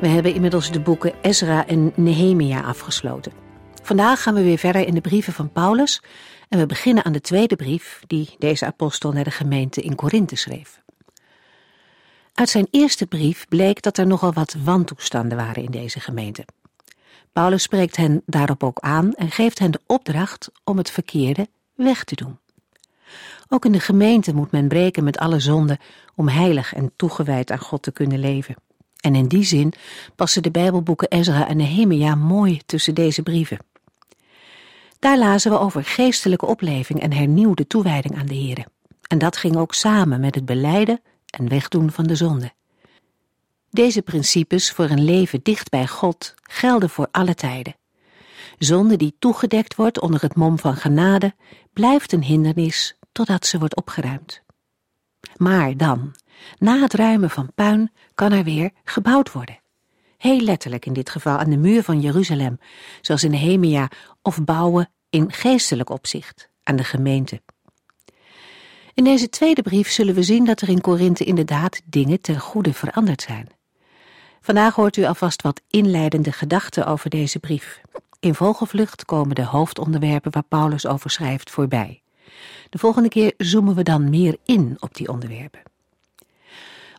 We hebben inmiddels de boeken Ezra en Nehemia afgesloten. Vandaag gaan we weer verder in de brieven van Paulus en we beginnen aan de tweede brief die deze apostel naar de gemeente in Korinthe schreef. Uit zijn eerste brief bleek dat er nogal wat wantoestanden waren in deze gemeente. Paulus spreekt hen daarop ook aan en geeft hen de opdracht om het verkeerde weg te doen. Ook in de gemeente moet men breken met alle zonden om heilig en toegewijd aan God te kunnen leven. En in die zin passen de Bijbelboeken Ezra en Nehemia mooi tussen deze brieven. Daar lazen we over geestelijke opleving en hernieuwde toewijding aan de Here. En dat ging ook samen met het beleiden en wegdoen van de zonde. Deze principes voor een leven dicht bij God gelden voor alle tijden. Zonde die toegedekt wordt onder het mom van genade blijft een hindernis totdat ze wordt opgeruimd. Maar dan, na het ruimen van puin, kan er weer gebouwd worden. Heel letterlijk in dit geval aan de muur van Jeruzalem, zoals in Nehemia, of bouwen in geestelijk opzicht aan de gemeente. In deze tweede brief zullen we zien dat er in Korinthe inderdaad dingen ten goede veranderd zijn. Vandaag hoort u alvast wat inleidende gedachten over deze brief. In vogelvlucht komen de hoofdonderwerpen waar Paulus over schrijft voorbij. De volgende keer zoomen we dan meer in op die onderwerpen.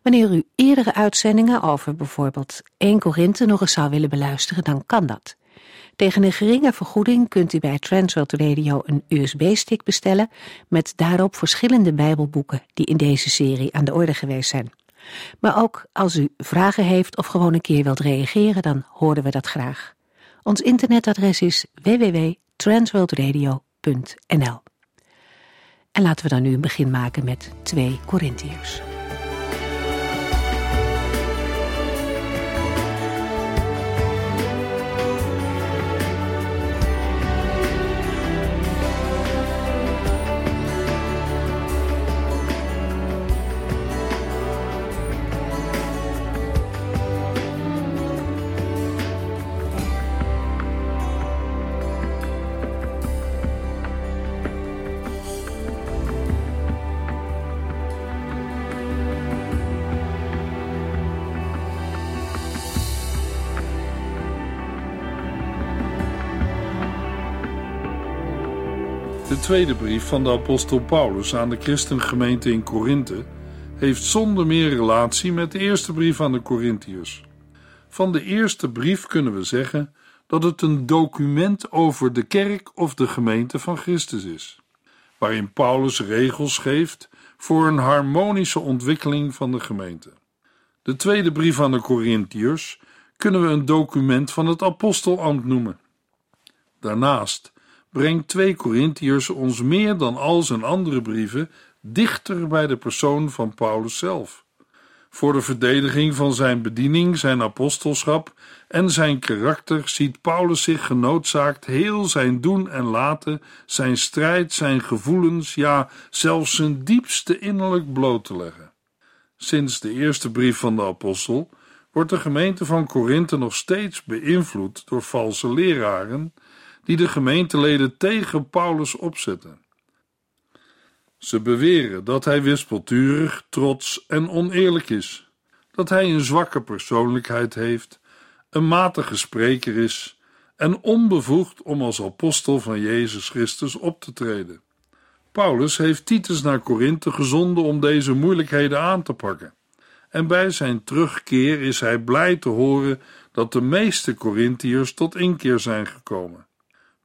Wanneer u eerdere uitzendingen over bijvoorbeeld 1 Korinthe nog eens zou willen beluisteren, dan kan dat. Tegen een geringe vergoeding kunt u bij Transworld Radio een USB-stick bestellen met daarop verschillende Bijbelboeken die in deze serie aan de orde geweest zijn. Maar ook als u vragen heeft of gewoon een keer wilt reageren, dan horen we dat graag. Ons internetadres is www.transworldradio.nl. En laten we dan nu een begin maken met 2 Korintiërs. Tweede brief van de apostel Paulus aan de christengemeente in Korinthe heeft zonder meer relatie met de eerste brief aan de Corinthiërs. Van de eerste brief kunnen we zeggen dat het een document over de kerk of de gemeente van Christus is, waarin Paulus regels geeft voor een harmonische ontwikkeling van de gemeente. De tweede brief aan de Corinthiërs kunnen we een document van het apostelambt noemen. Daarnaast brengt 2 Corinthiërs ons meer dan al zijn andere brieven dichter bij de persoon van Paulus zelf. Voor de verdediging van zijn bediening, zijn apostelschap en zijn karakter ziet Paulus zich genoodzaakt heel zijn doen en laten, zijn strijd, zijn gevoelens, ja, zelfs zijn diepste innerlijk bloot te leggen. Sinds de eerste brief van de apostel wordt de gemeente van Korinthe nog steeds beïnvloed door valse leraren die de gemeenteleden tegen Paulus opzetten. Ze beweren dat hij wispelturig, trots en oneerlijk is, dat hij een zwakke persoonlijkheid heeft, een matige spreker is en onbevoegd om als apostel van Jezus Christus op te treden. Paulus heeft Titus naar Korinthe gezonden om deze moeilijkheden aan te pakken. En bij zijn terugkeer is hij blij te horen dat de meeste Corinthiërs tot inkeer zijn gekomen.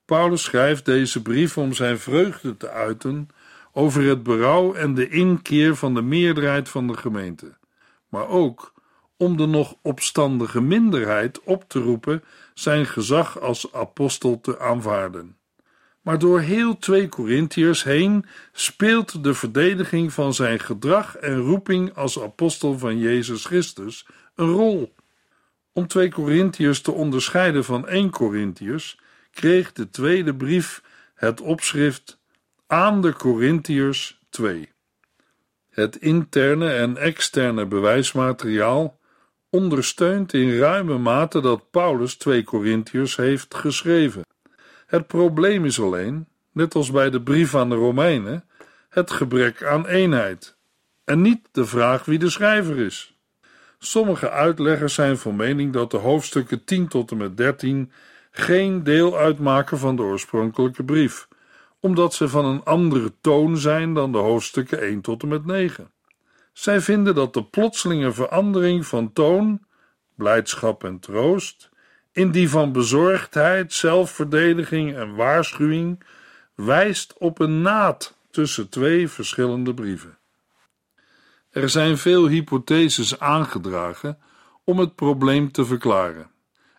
Paulus schrijft deze brief om zijn vreugde te uiten over het berouw en de inkeer van de meerderheid van de gemeente, maar ook om de nog opstandige minderheid op te roepen zijn gezag als apostel te aanvaarden. Maar door heel twee Corinthiërs heen speelt de verdediging van zijn gedrag en roeping als apostel van Jezus Christus een rol. Om 2 Korintiërs te onderscheiden van 1 Korintiërs kreeg de tweede brief het opschrift aan de Korintiërs 2. Het interne en externe bewijsmateriaal ondersteunt in ruime mate dat Paulus 2 Korintiërs heeft geschreven. Het probleem is alleen, net als bij de brief aan de Romeinen, het gebrek aan eenheid en niet de vraag wie de schrijver is. Sommige uitleggers zijn van mening dat de hoofdstukken 10 tot en met 13 geen deel uitmaken van de oorspronkelijke brief, omdat ze van een andere toon zijn dan de hoofdstukken 1 tot en met 9. Zij vinden dat de plotselinge verandering van toon, blijdschap en troost, in die van bezorgdheid, zelfverdediging en waarschuwing, wijst op een naad tussen twee verschillende brieven. Er zijn veel hypotheses aangedragen om het probleem te verklaren.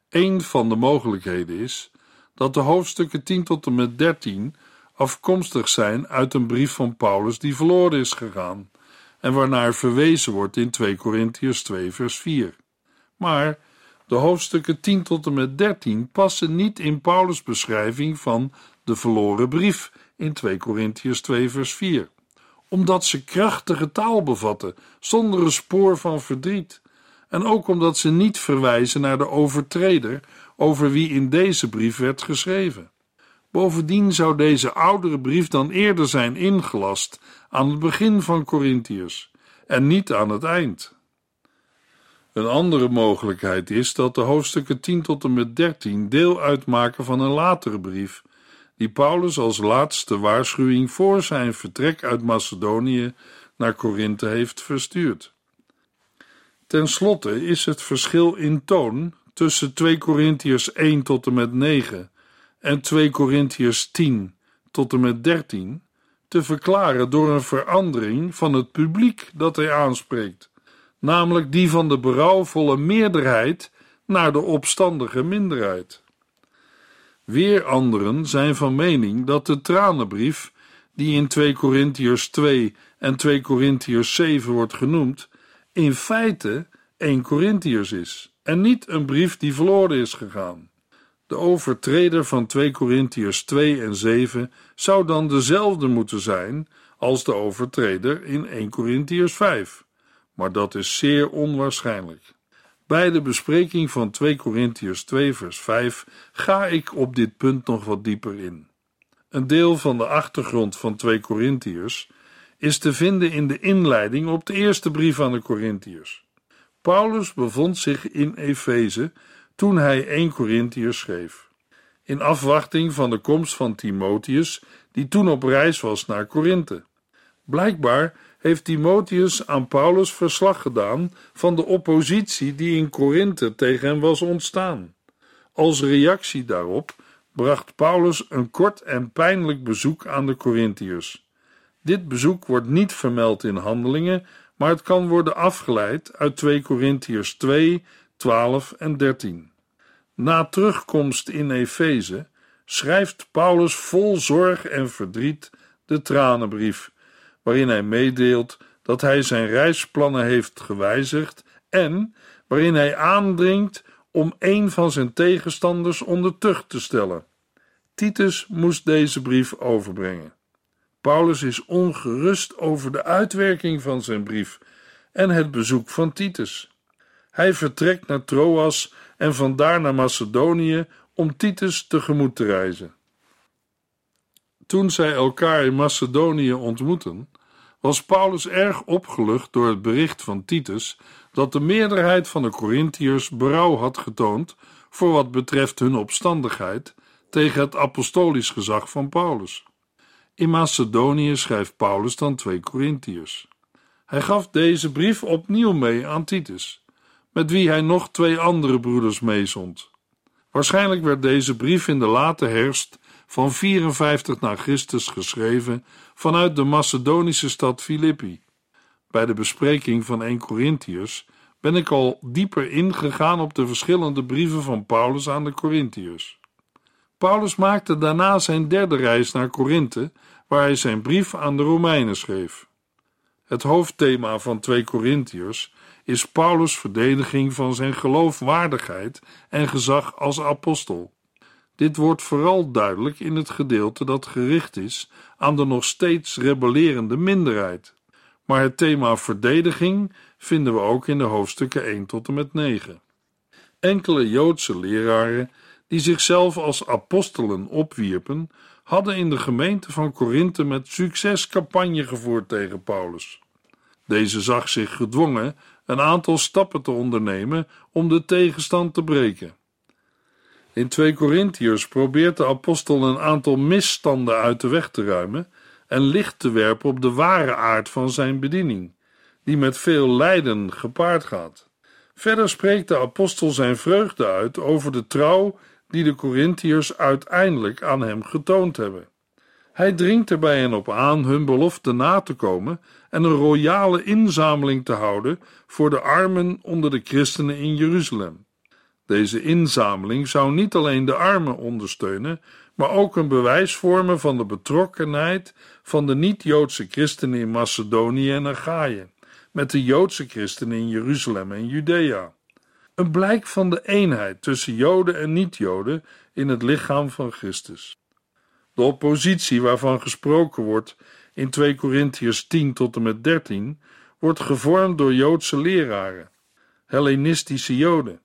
Een van de mogelijkheden is dat de hoofdstukken 10 tot en met 13 afkomstig zijn uit een brief van Paulus die verloren is gegaan en waarnaar verwezen wordt in 2 Korintiërs 2 vers 4. Maar de hoofdstukken 10 tot en met 13 passen niet in Paulus' beschrijving van de verloren brief in 2 Korintiërs 2 vers 4, omdat ze krachtige taal bevatten zonder een spoor van verdriet en ook omdat ze niet verwijzen naar de overtreder over wie in deze brief werd geschreven. Bovendien zou deze oudere brief dan eerder zijn ingelast aan het begin van Corinthiërs en niet aan het eind. Een andere mogelijkheid is dat de hoofdstukken 10 tot en met 13 deel uitmaken van een latere brief, die Paulus als laatste waarschuwing voor zijn vertrek uit Macedonië naar Korinthe heeft verstuurd. Ten slotte is het verschil in toon tussen 2 Korintiërs 1 tot en met 9 en 2 Korintiërs 10 tot en met 13 te verklaren door een verandering van het publiek dat hij aanspreekt, namelijk die van de berouwvolle meerderheid naar de opstandige minderheid. Weer anderen zijn van mening dat de tranenbrief, die in 2 Korintiërs 2 en 2 Korintiërs 7 wordt genoemd, in feite 1 Korintiërs is en niet een brief die verloren is gegaan. De overtreder van 2 Korintiërs 2 en 7 zou dan dezelfde moeten zijn als de overtreder in 1 Korintiërs 5, maar dat is zeer onwaarschijnlijk. Bij de bespreking van 2 Korintiërs 2 vers 5 ga ik op dit punt nog wat dieper in. Een deel van de achtergrond van 2 Korintiërs is te vinden in de inleiding op de eerste brief aan de Korintiërs. Paulus bevond zich in Efeze toen hij 1 Korintiërs schreef. In afwachting van de komst van Timotheus, die toen op reis was naar Korinthe. Blijkbaar heeft Timotheus aan Paulus verslag gedaan van de oppositie die in Korinthe tegen hem was ontstaan. Als reactie daarop bracht Paulus een kort en pijnlijk bezoek aan de Korintiërs. Dit bezoek wordt niet vermeld in handelingen, maar het kan worden afgeleid uit 2 Korintiërs 2, 12 en 13. Na terugkomst in Efeze schrijft Paulus vol zorg en verdriet de tranenbrief, waarin hij meedeelt dat hij zijn reisplannen heeft gewijzigd en waarin hij aandringt om een van zijn tegenstanders onder tucht te stellen. Titus moest deze brief overbrengen. Paulus is ongerust over de uitwerking van zijn brief en het bezoek van Titus. Hij vertrekt naar Troas en vandaar naar Macedonië om Titus tegemoet te reizen. Toen zij elkaar in Macedonië ontmoetten, was Paulus erg opgelucht door het bericht van Titus dat de meerderheid van de Corinthiërs berouw had getoond voor wat betreft hun opstandigheid tegen het apostolisch gezag van Paulus. In Macedonië schrijft Paulus dan twee Corinthiërs. Hij gaf deze brief opnieuw mee aan Titus, met wie hij nog twee andere broeders meezond. Waarschijnlijk werd deze brief in de late herfst van 54 na Christus geschreven vanuit de Macedonische stad Filippi. Bij de bespreking van 1 Corinthiërs ben ik al dieper ingegaan op de verschillende brieven van Paulus aan de Corinthiërs. Paulus maakte daarna zijn derde reis naar Korinthe, waar hij zijn brief aan de Romeinen schreef. Het hoofdthema van 2 Corinthiërs is Paulus' verdediging van zijn geloofwaardigheid en gezag als apostel. Dit wordt vooral duidelijk in het gedeelte dat gericht is aan de nog steeds rebellerende minderheid. Maar het thema verdediging vinden we ook in de hoofdstukken 1 tot en met 9. Enkele Joodse leraren die zichzelf als apostelen opwierpen, hadden in de gemeente van Korinthe met succes campagne gevoerd tegen Paulus. Deze zag zich gedwongen een aantal stappen te ondernemen om de tegenstand te breken. In 2 Korintiërs probeert de apostel een aantal misstanden uit de weg te ruimen en licht te werpen op de ware aard van zijn bediening, die met veel lijden gepaard gaat. Verder spreekt de apostel zijn vreugde uit over de trouw die de Korintiërs uiteindelijk aan hem getoond hebben. Hij dringt er bij hen op aan hun belofte na te komen en een royale inzameling te houden voor de armen onder de christenen in Jeruzalem. Deze inzameling zou niet alleen de armen ondersteunen, maar ook een bewijs vormen van de betrokkenheid van de niet-Joodse christenen in Macedonië en Achaïe, met de Joodse christenen in Jeruzalem en Judea. Een blijk van de eenheid tussen Joden en niet-Joden in het lichaam van Christus. De oppositie waarvan gesproken wordt in 2 Korintiërs 10 tot en met 13 wordt gevormd door Joodse leraren, Hellenistische Joden,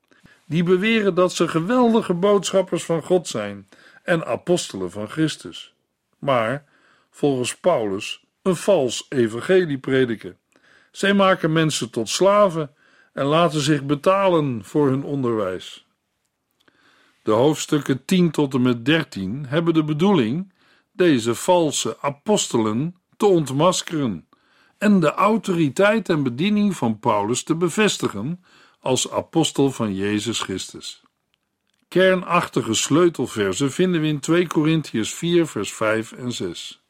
die beweren dat ze geweldige boodschappers van God zijn en apostelen van Christus, maar volgens Paulus een vals evangelie prediken. Zij maken mensen tot slaven en laten zich betalen voor hun onderwijs. De hoofdstukken 10 tot en met 13 hebben de bedoeling deze valse apostelen te ontmaskeren en de autoriteit en bediening van Paulus te bevestigen als apostel van Jezus Christus. Kernachtige sleutelversen vinden we in 2 Korintiërs 4 vers 5 en 6.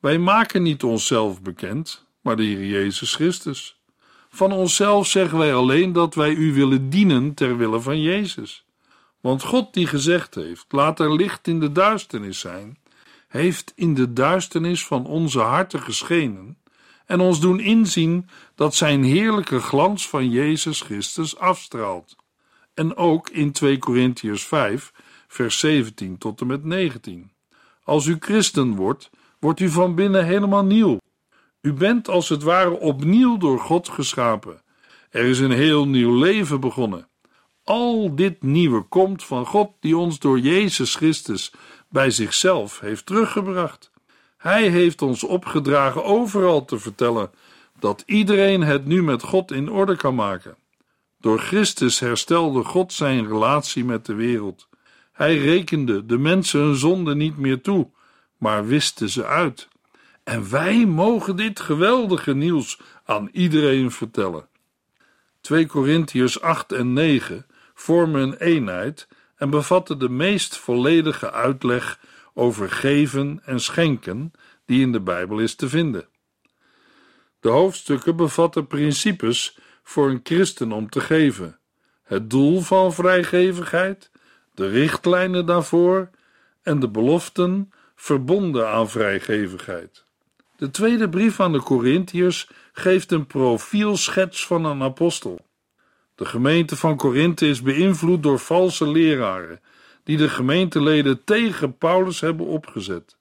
Wij maken niet onszelf bekend, maar de Heer Jezus Christus. Van onszelf zeggen wij alleen dat wij u willen dienen ter wille van Jezus. Want God die gezegd heeft: laat er licht in de duisternis zijn, heeft in de duisternis van onze harten geschenen en ons doen inzien dat zijn heerlijke glans van Jezus Christus afstraalt. En ook in 2 Korintiërs 5, vers 17 tot en met 19. Als u christen wordt, wordt u van binnen helemaal nieuw. U bent als het ware opnieuw door God geschapen. Er is een heel nieuw leven begonnen. Al dit nieuwe komt van God die ons door Jezus Christus bij zichzelf heeft teruggebracht. Hij heeft ons opgedragen overal te vertellen dat iedereen het nu met God in orde kan maken. Door Christus herstelde God zijn relatie met de wereld. Hij rekende de mensen hun zonde niet meer toe, maar wiste ze uit. En wij mogen dit geweldige nieuws aan iedereen vertellen. 2 Korintiërs 8 en 9 vormen een eenheid en bevatten de meest volledige uitleg over geven en schenken die in de Bijbel is te vinden. De hoofdstukken bevatten principes voor een christen om te geven, het doel van vrijgevigheid, de richtlijnen daarvoor en de beloften verbonden aan vrijgevigheid. De tweede brief aan de Corinthiërs geeft een profielschets van een apostel. De gemeente van Korinthe is beïnvloed door valse leraren die de gemeenteleden tegen Paulus hebben opgezet,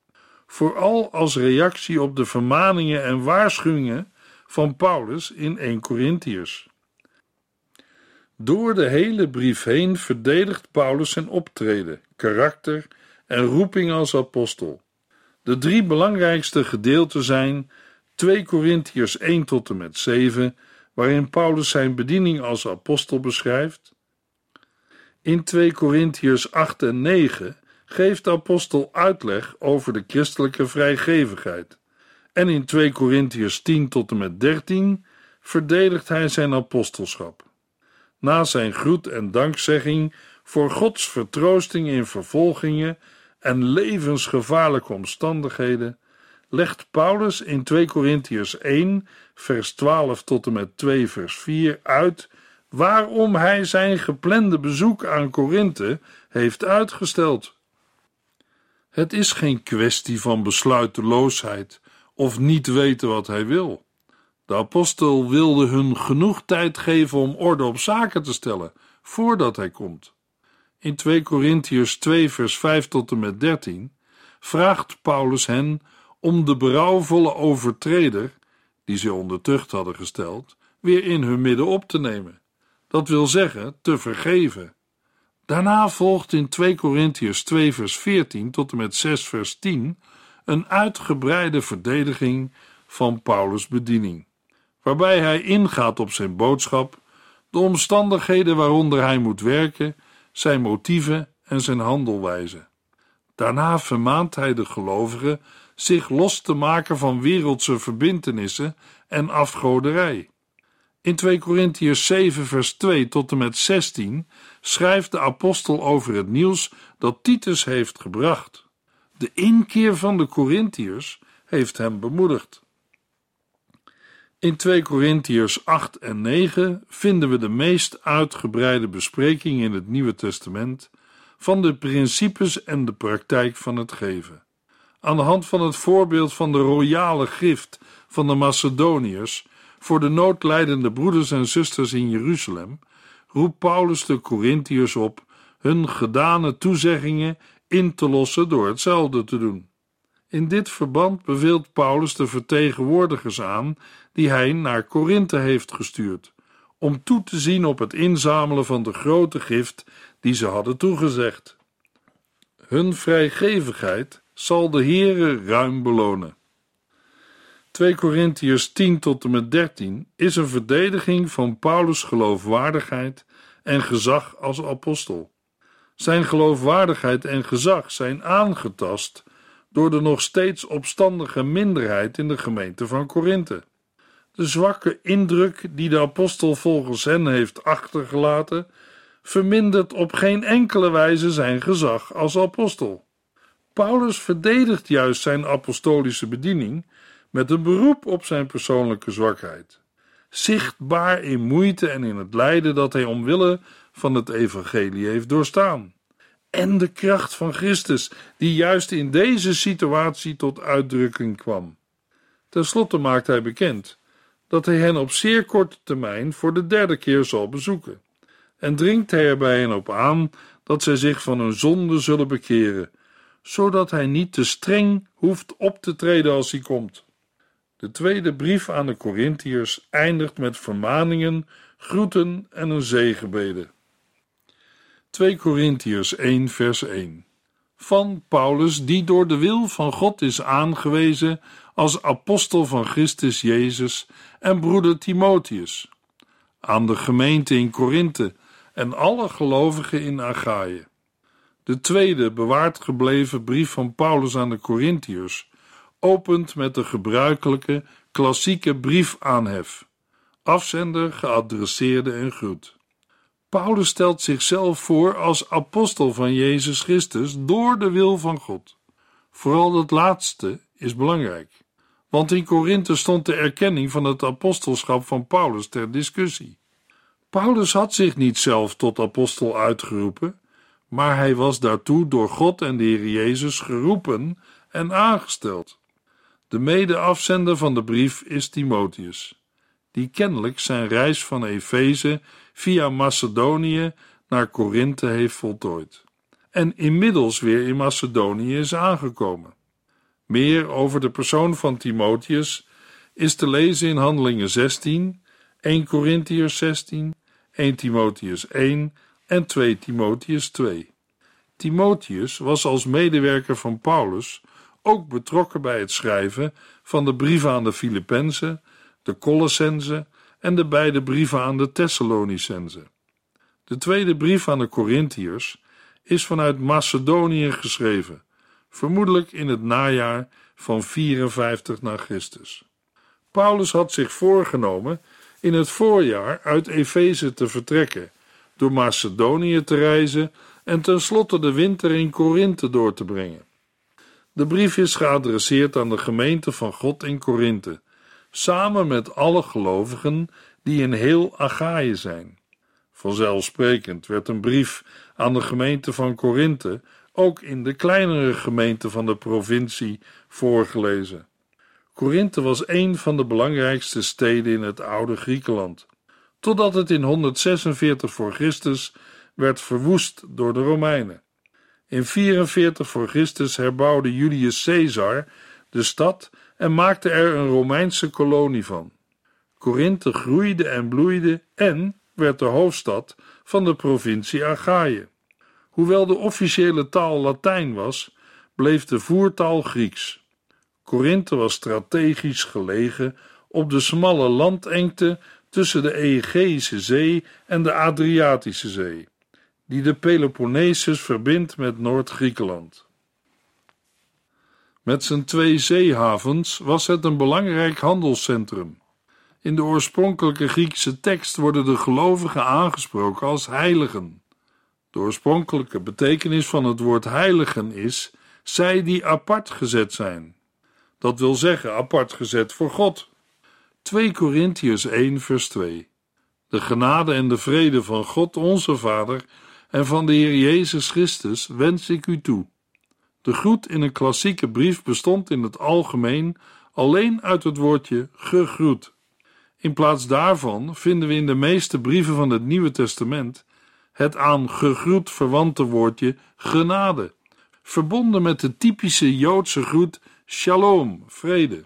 vooral als reactie op de vermaningen en waarschuwingen van Paulus in 1 Corinthiërs. Door de hele brief heen verdedigt Paulus zijn optreden, karakter en roeping als apostel. De drie belangrijkste gedeelten zijn 2 Corinthiërs 1 tot en met 7, waarin Paulus zijn bediening als apostel beschrijft. In 2 Corinthiërs 8 en 9 geeft de apostel uitleg over de christelijke vrijgevigheid. En in 2 Corinthiërs 10 tot en met 13 verdedigt hij zijn apostelschap. Na zijn groet en dankzegging voor Gods vertroosting in vervolgingen en levensgevaarlijke omstandigheden, legt Paulus in 2 Corinthiërs 1, vers 12 tot en met 2, vers 4 uit waarom hij zijn geplande bezoek aan Korinthe heeft uitgesteld. Het is geen kwestie van besluiteloosheid of niet weten wat hij wil. De apostel wilde hun genoeg tijd geven om orde op zaken te stellen voordat hij komt. In 2 Korintiërs 2 vers 5 tot en met 13 vraagt Paulus hen om de berouwvolle overtreder, die ze onder tucht hadden gesteld, weer in hun midden op te nemen. Dat wil zeggen, te vergeven. Daarna volgt in 2 Korintiërs 2 vers 14 tot en met 6 vers 10 een uitgebreide verdediging van Paulus' bediening, waarbij hij ingaat op zijn boodschap, de omstandigheden waaronder hij moet werken, zijn motieven en zijn handelwijze. Daarna vermaant hij de gelovigen zich los te maken van wereldse verbintenissen en afgoderij. In 2 Korintiërs 7 vers 2 tot en met 16 schrijft de apostel over het nieuws dat Titus heeft gebracht. De inkeer van de Korintiërs heeft hem bemoedigd. In 2 Korintiërs 8 en 9 vinden we de meest uitgebreide bespreking in het Nieuwe Testament van de principes en de praktijk van het geven. Aan de hand van het voorbeeld van de royale gift van de Macedoniërs voor de noodlijdende broeders en zusters in Jeruzalem, roept Paulus de Corinthiërs op hun gedane toezeggingen in te lossen door hetzelfde te doen. In dit verband beveelt Paulus de vertegenwoordigers aan die hij naar Korinthe heeft gestuurd, om toe te zien op het inzamelen van de grote gift die ze hadden toegezegd. Hun vrijgevigheid zal de Heere ruim belonen. 2 Korintiërs 10 tot en met 13 is een verdediging van Paulus' geloofwaardigheid en gezag als apostel. Zijn geloofwaardigheid en gezag zijn aangetast door de nog steeds opstandige minderheid in de gemeente van Korinthe. De zwakke indruk die de apostel volgens hen heeft achtergelaten, vermindert op geen enkele wijze zijn gezag als apostel. Paulus verdedigt juist zijn apostolische bediening met een beroep op zijn persoonlijke zwakheid, zichtbaar in moeite en in het lijden dat hij omwille van het evangelie heeft doorstaan, en de kracht van Christus, die juist in deze situatie tot uitdrukking kwam. Ten slotte maakt hij bekend dat hij hen op zeer korte termijn voor de derde keer zal bezoeken, en dringt hij er bij hen op aan dat zij zich van hun zonde zullen bekeren, zodat hij niet te streng hoeft op te treden als hij komt. De tweede brief aan de Corinthiërs eindigt met vermaningen, groeten en een zegenbede. 2 Corinthiërs 1 vers 1 Van Paulus, die door de wil van God is aangewezen als apostel van Christus Jezus en broeder Timotheus, aan de gemeente in Korinthe en alle gelovigen in Achaïe. De tweede bewaard gebleven brief van Paulus aan de Corinthiërs opent met de gebruikelijke klassieke briefaanhef. Afzender, geadresseerde en groet. Paulus stelt zichzelf voor als apostel van Jezus Christus door de wil van God. Vooral dat laatste is belangrijk, want in Korinthe stond de erkenning van het apostelschap van Paulus ter discussie. Paulus had zich niet zelf tot apostel uitgeroepen, maar hij was daartoe door God en de Heer Jezus geroepen en aangesteld. De mede-afzender van de brief is Timotheus, die kennelijk zijn reis van Efeze via Macedonië naar Korinthe heeft voltooid en inmiddels weer in Macedonië is aangekomen. Meer over de persoon van Timotheus is te lezen in Handelingen 16, 1 Corinthiërs 16, 1 Timotheus 1 en 2 Timotheus 2. Timotheus was als medewerker van Paulus ook betrokken bij het schrijven van de brieven aan de Filippenzen, de Colossenzen en de beide brieven aan de Thessalonicenzen. De tweede brief aan de Corinthiërs is vanuit Macedonië geschreven, vermoedelijk in het najaar van 54 na Christus. Paulus had zich voorgenomen in het voorjaar uit Efeze te vertrekken, door Macedonië te reizen en tenslotte de winter in Korinthe door te brengen. De brief is geadresseerd aan de gemeente van God in Korinthe, samen met alle gelovigen die in heel Achaïe zijn. Vanzelfsprekend werd een brief aan de gemeente van Korinthe ook in de kleinere gemeenten van de provincie voorgelezen. Korinthe was een van de belangrijkste steden in het oude Griekenland, totdat het in 146 voor Christus werd verwoest door de Romeinen. In 44 voor Christus herbouwde Julius Caesar de stad en maakte er een Romeinse kolonie van. Korinthe groeide en bloeide en werd de hoofdstad van de provincie Achaïe. Hoewel de officiële taal Latijn was, bleef de voertaal Grieks. Korinthe was strategisch gelegen op de smalle landengte tussen de Egeïsche Zee en de Adriatische Zee, die de Peloponnesus verbindt met Noord-Griekenland. Met zijn twee zeehavens was het een belangrijk handelscentrum. In de oorspronkelijke Griekse tekst worden de gelovigen aangesproken als heiligen. De oorspronkelijke betekenis van het woord heiligen is zij die apart gezet zijn. Dat wil zeggen apart gezet voor God. 2 Korintiërs 1 vers 2 De genade en de vrede van God onze Vader en van de Heer Jezus Christus wens ik u toe. De groet in een klassieke brief bestond in het algemeen alleen uit het woordje gegroet. In plaats daarvan vinden we in de meeste brieven van het Nieuwe Testament het aan gegroet verwante woordje genade, verbonden met de typische Joodse groet shalom, vrede.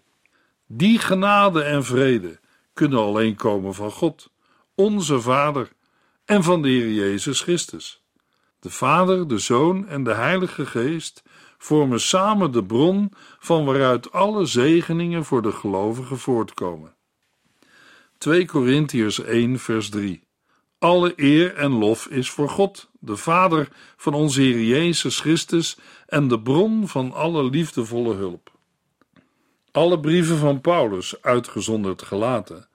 Die genade en vrede kunnen alleen komen van God, onze Vader, en van de Heer Jezus Christus. De Vader, de Zoon en de Heilige Geest vormen samen de bron van waaruit alle zegeningen voor de gelovigen voortkomen. 2 Korintiërs 1 vers 3 Alle eer en lof is voor God, de Vader van onze Heer Jezus Christus en de bron van alle liefdevolle hulp. Alle brieven van Paulus, uitgezonderd gelaten,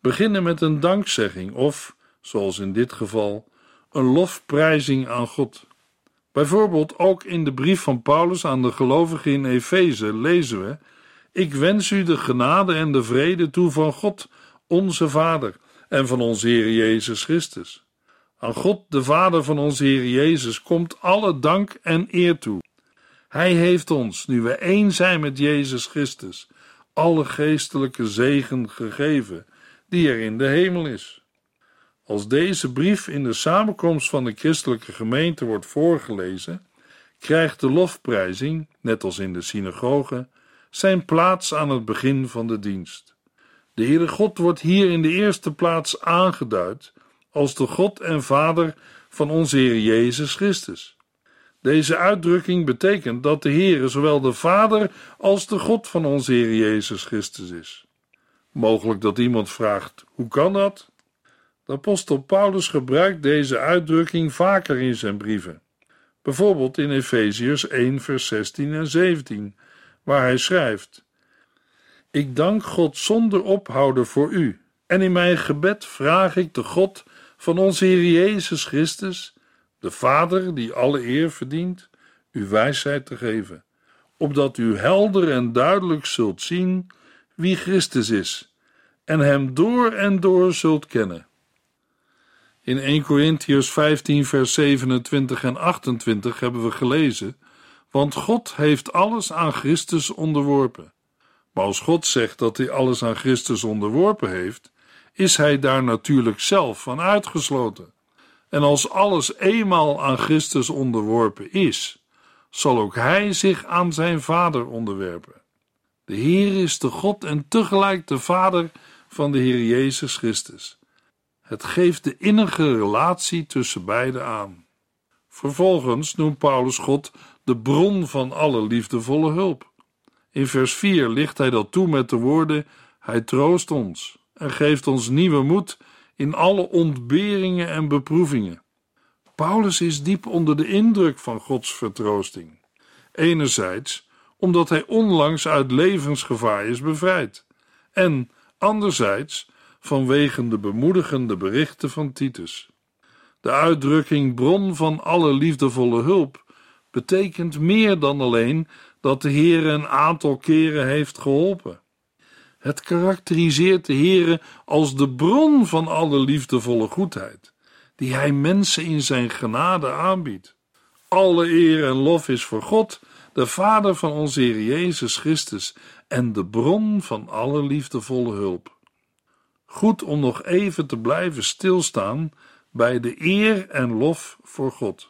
beginnen met een dankzegging of, zoals in dit geval, een lofprijzing aan God. Bijvoorbeeld ook in de brief van Paulus aan de gelovigen in Efeze lezen we: Ik wens u de genade en de vrede toe van God, onze Vader, en van onze Heer Jezus Christus. Aan God, de Vader van onze Heer Jezus, komt alle dank en eer toe. Hij heeft ons, nu we één zijn met Jezus Christus, alle geestelijke zegen gegeven die er in de hemel is. Als deze brief in de samenkomst van de christelijke gemeente wordt voorgelezen, krijgt de lofprijzing, net als in de synagoge, zijn plaats aan het begin van de dienst. De Heere God wordt hier in de eerste plaats aangeduid als de God en Vader van onze Heer Jezus Christus. Deze uitdrukking betekent dat de Heere zowel de Vader als de God van onze Heer Jezus Christus is. Mogelijk dat iemand vraagt: hoe kan dat? De apostel Paulus gebruikt deze uitdrukking vaker in zijn brieven. Bijvoorbeeld in Efeziërs 1, vers 16 en 17, waar hij schrijft: Ik dank God zonder ophouden voor u, en in mijn gebed vraag ik de God van onze Heer Jezus Christus, de Vader die alle eer verdient, u wijsheid te geven, opdat u helder en duidelijk zult zien wie Christus is, en hem door en door zult kennen in 1 Corinthians 15, vers 27 en 28 hebben we gelezen: Want God heeft alles aan Christus onderworpen. Maar als God zegt dat hij alles aan Christus onderworpen heeft, is hij daar natuurlijk zelf van uitgesloten. En als alles eenmaal aan Christus onderworpen is, zal ook hij zich aan zijn Vader onderwerpen. De Heer is de God en tegelijk de Vader van de Heer Jezus Christus. Het geeft de innige relatie tussen beiden aan. Vervolgens noemt Paulus God de bron van alle liefdevolle hulp. In vers 4 ligt hij dat toe met de woorden: Hij troost ons en geeft ons nieuwe moed in alle ontberingen en beproevingen. Paulus is diep onder de indruk van Gods vertroosting. Enerzijds omdat hij onlangs uit levensgevaar is bevrijd, en anderzijds vanwege de bemoedigende berichten van Titus. De uitdrukking bron van alle liefdevolle hulp betekent meer dan alleen dat de Heer een aantal keren heeft geholpen. Het karakteriseert de Heer als de bron van alle liefdevolle goedheid, die Hij mensen in Zijn genade aanbiedt. Alle eer en lof is voor God, de Vader van onze Heer Jezus Christus en de bron van alle liefdevolle hulp. Goed om nog even te blijven stilstaan bij de eer en lof voor God.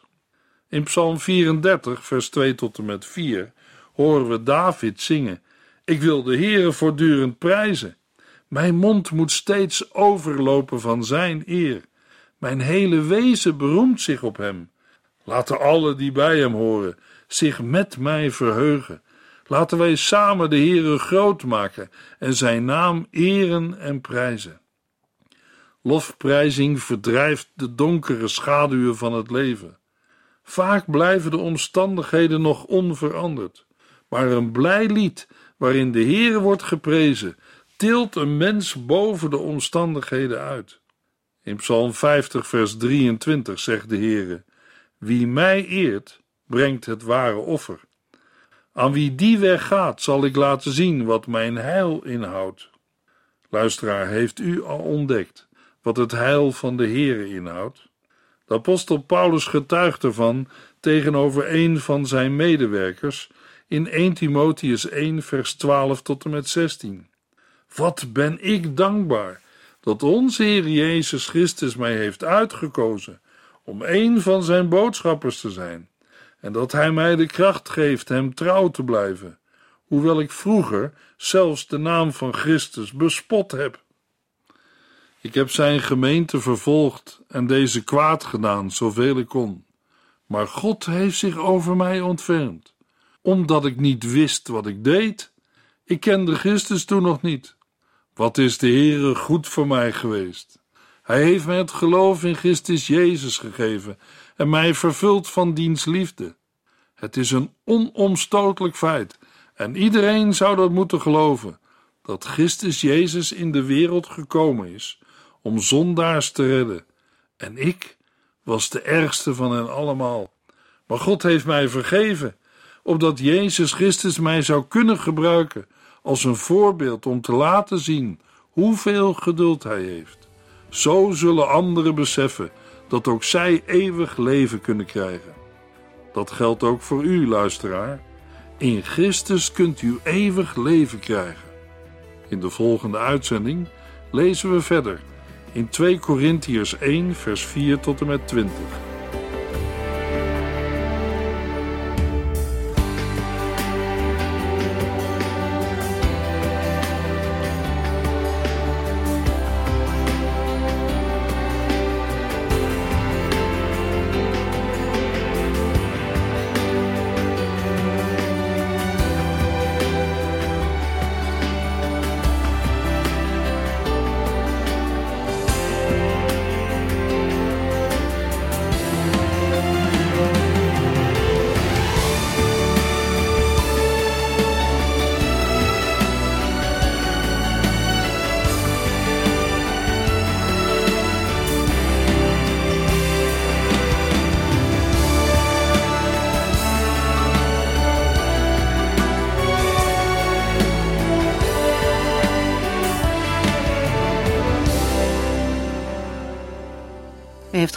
In Psalm 34, vers 2 tot en met 4 horen we David zingen: Ik wil de Heere voortdurend prijzen. Mijn mond moet steeds overlopen van zijn eer. Mijn hele wezen beroemt zich op hem. Laten alle die bij hem horen zich met mij verheugen. Laten wij samen de Heere groot maken en zijn naam eren en prijzen. Lofprijzing verdrijft de donkere schaduwen van het leven. Vaak blijven de omstandigheden nog onveranderd, maar een blij lied waarin de Heere wordt geprezen, tilt een mens boven de omstandigheden uit. In Psalm 50, vers 23 zegt de Heere: Wie mij eert, brengt het ware offer. Aan wie die weg gaat, zal ik laten zien wat mijn heil inhoudt. Luisteraar, heeft u al ontdekt wat het heil van de Heere inhoudt? De apostel Paulus getuigt ervan tegenover een van zijn medewerkers in 1 Timotheus 1, vers 12 tot en met 16. Wat ben ik dankbaar dat onze Heer Jezus Christus mij heeft uitgekozen om een van zijn boodschappers te zijn, en dat Hij mij de kracht geeft hem trouw te blijven, hoewel ik vroeger zelfs de naam van Christus bespot heb. Ik heb zijn gemeente vervolgd en deze kwaad gedaan, zoveel ik kon. Maar God heeft zich over mij ontfermd, omdat ik niet wist wat ik deed. Ik kende Christus toen nog niet. Wat is de Heere goed voor mij geweest? Hij heeft mij het geloof in Christus Jezus gegeven en mij vervuld van diens liefde. Het is een onomstotelijk feit en iedereen zou dat moeten geloven, dat Christus Jezus in de wereld gekomen is om zondaars te redden. En ik was de ergste van hen allemaal. Maar God heeft mij vergeven, opdat Jezus Christus mij zou kunnen gebruiken als een voorbeeld om te laten zien hoeveel geduld Hij heeft. Zo zullen anderen beseffen dat ook zij eeuwig leven kunnen krijgen. Dat geldt ook voor u, luisteraar. In Christus kunt u eeuwig leven krijgen. In de volgende uitzending lezen we verder in 2 Korintiërs 1, vers 4 tot en met 20.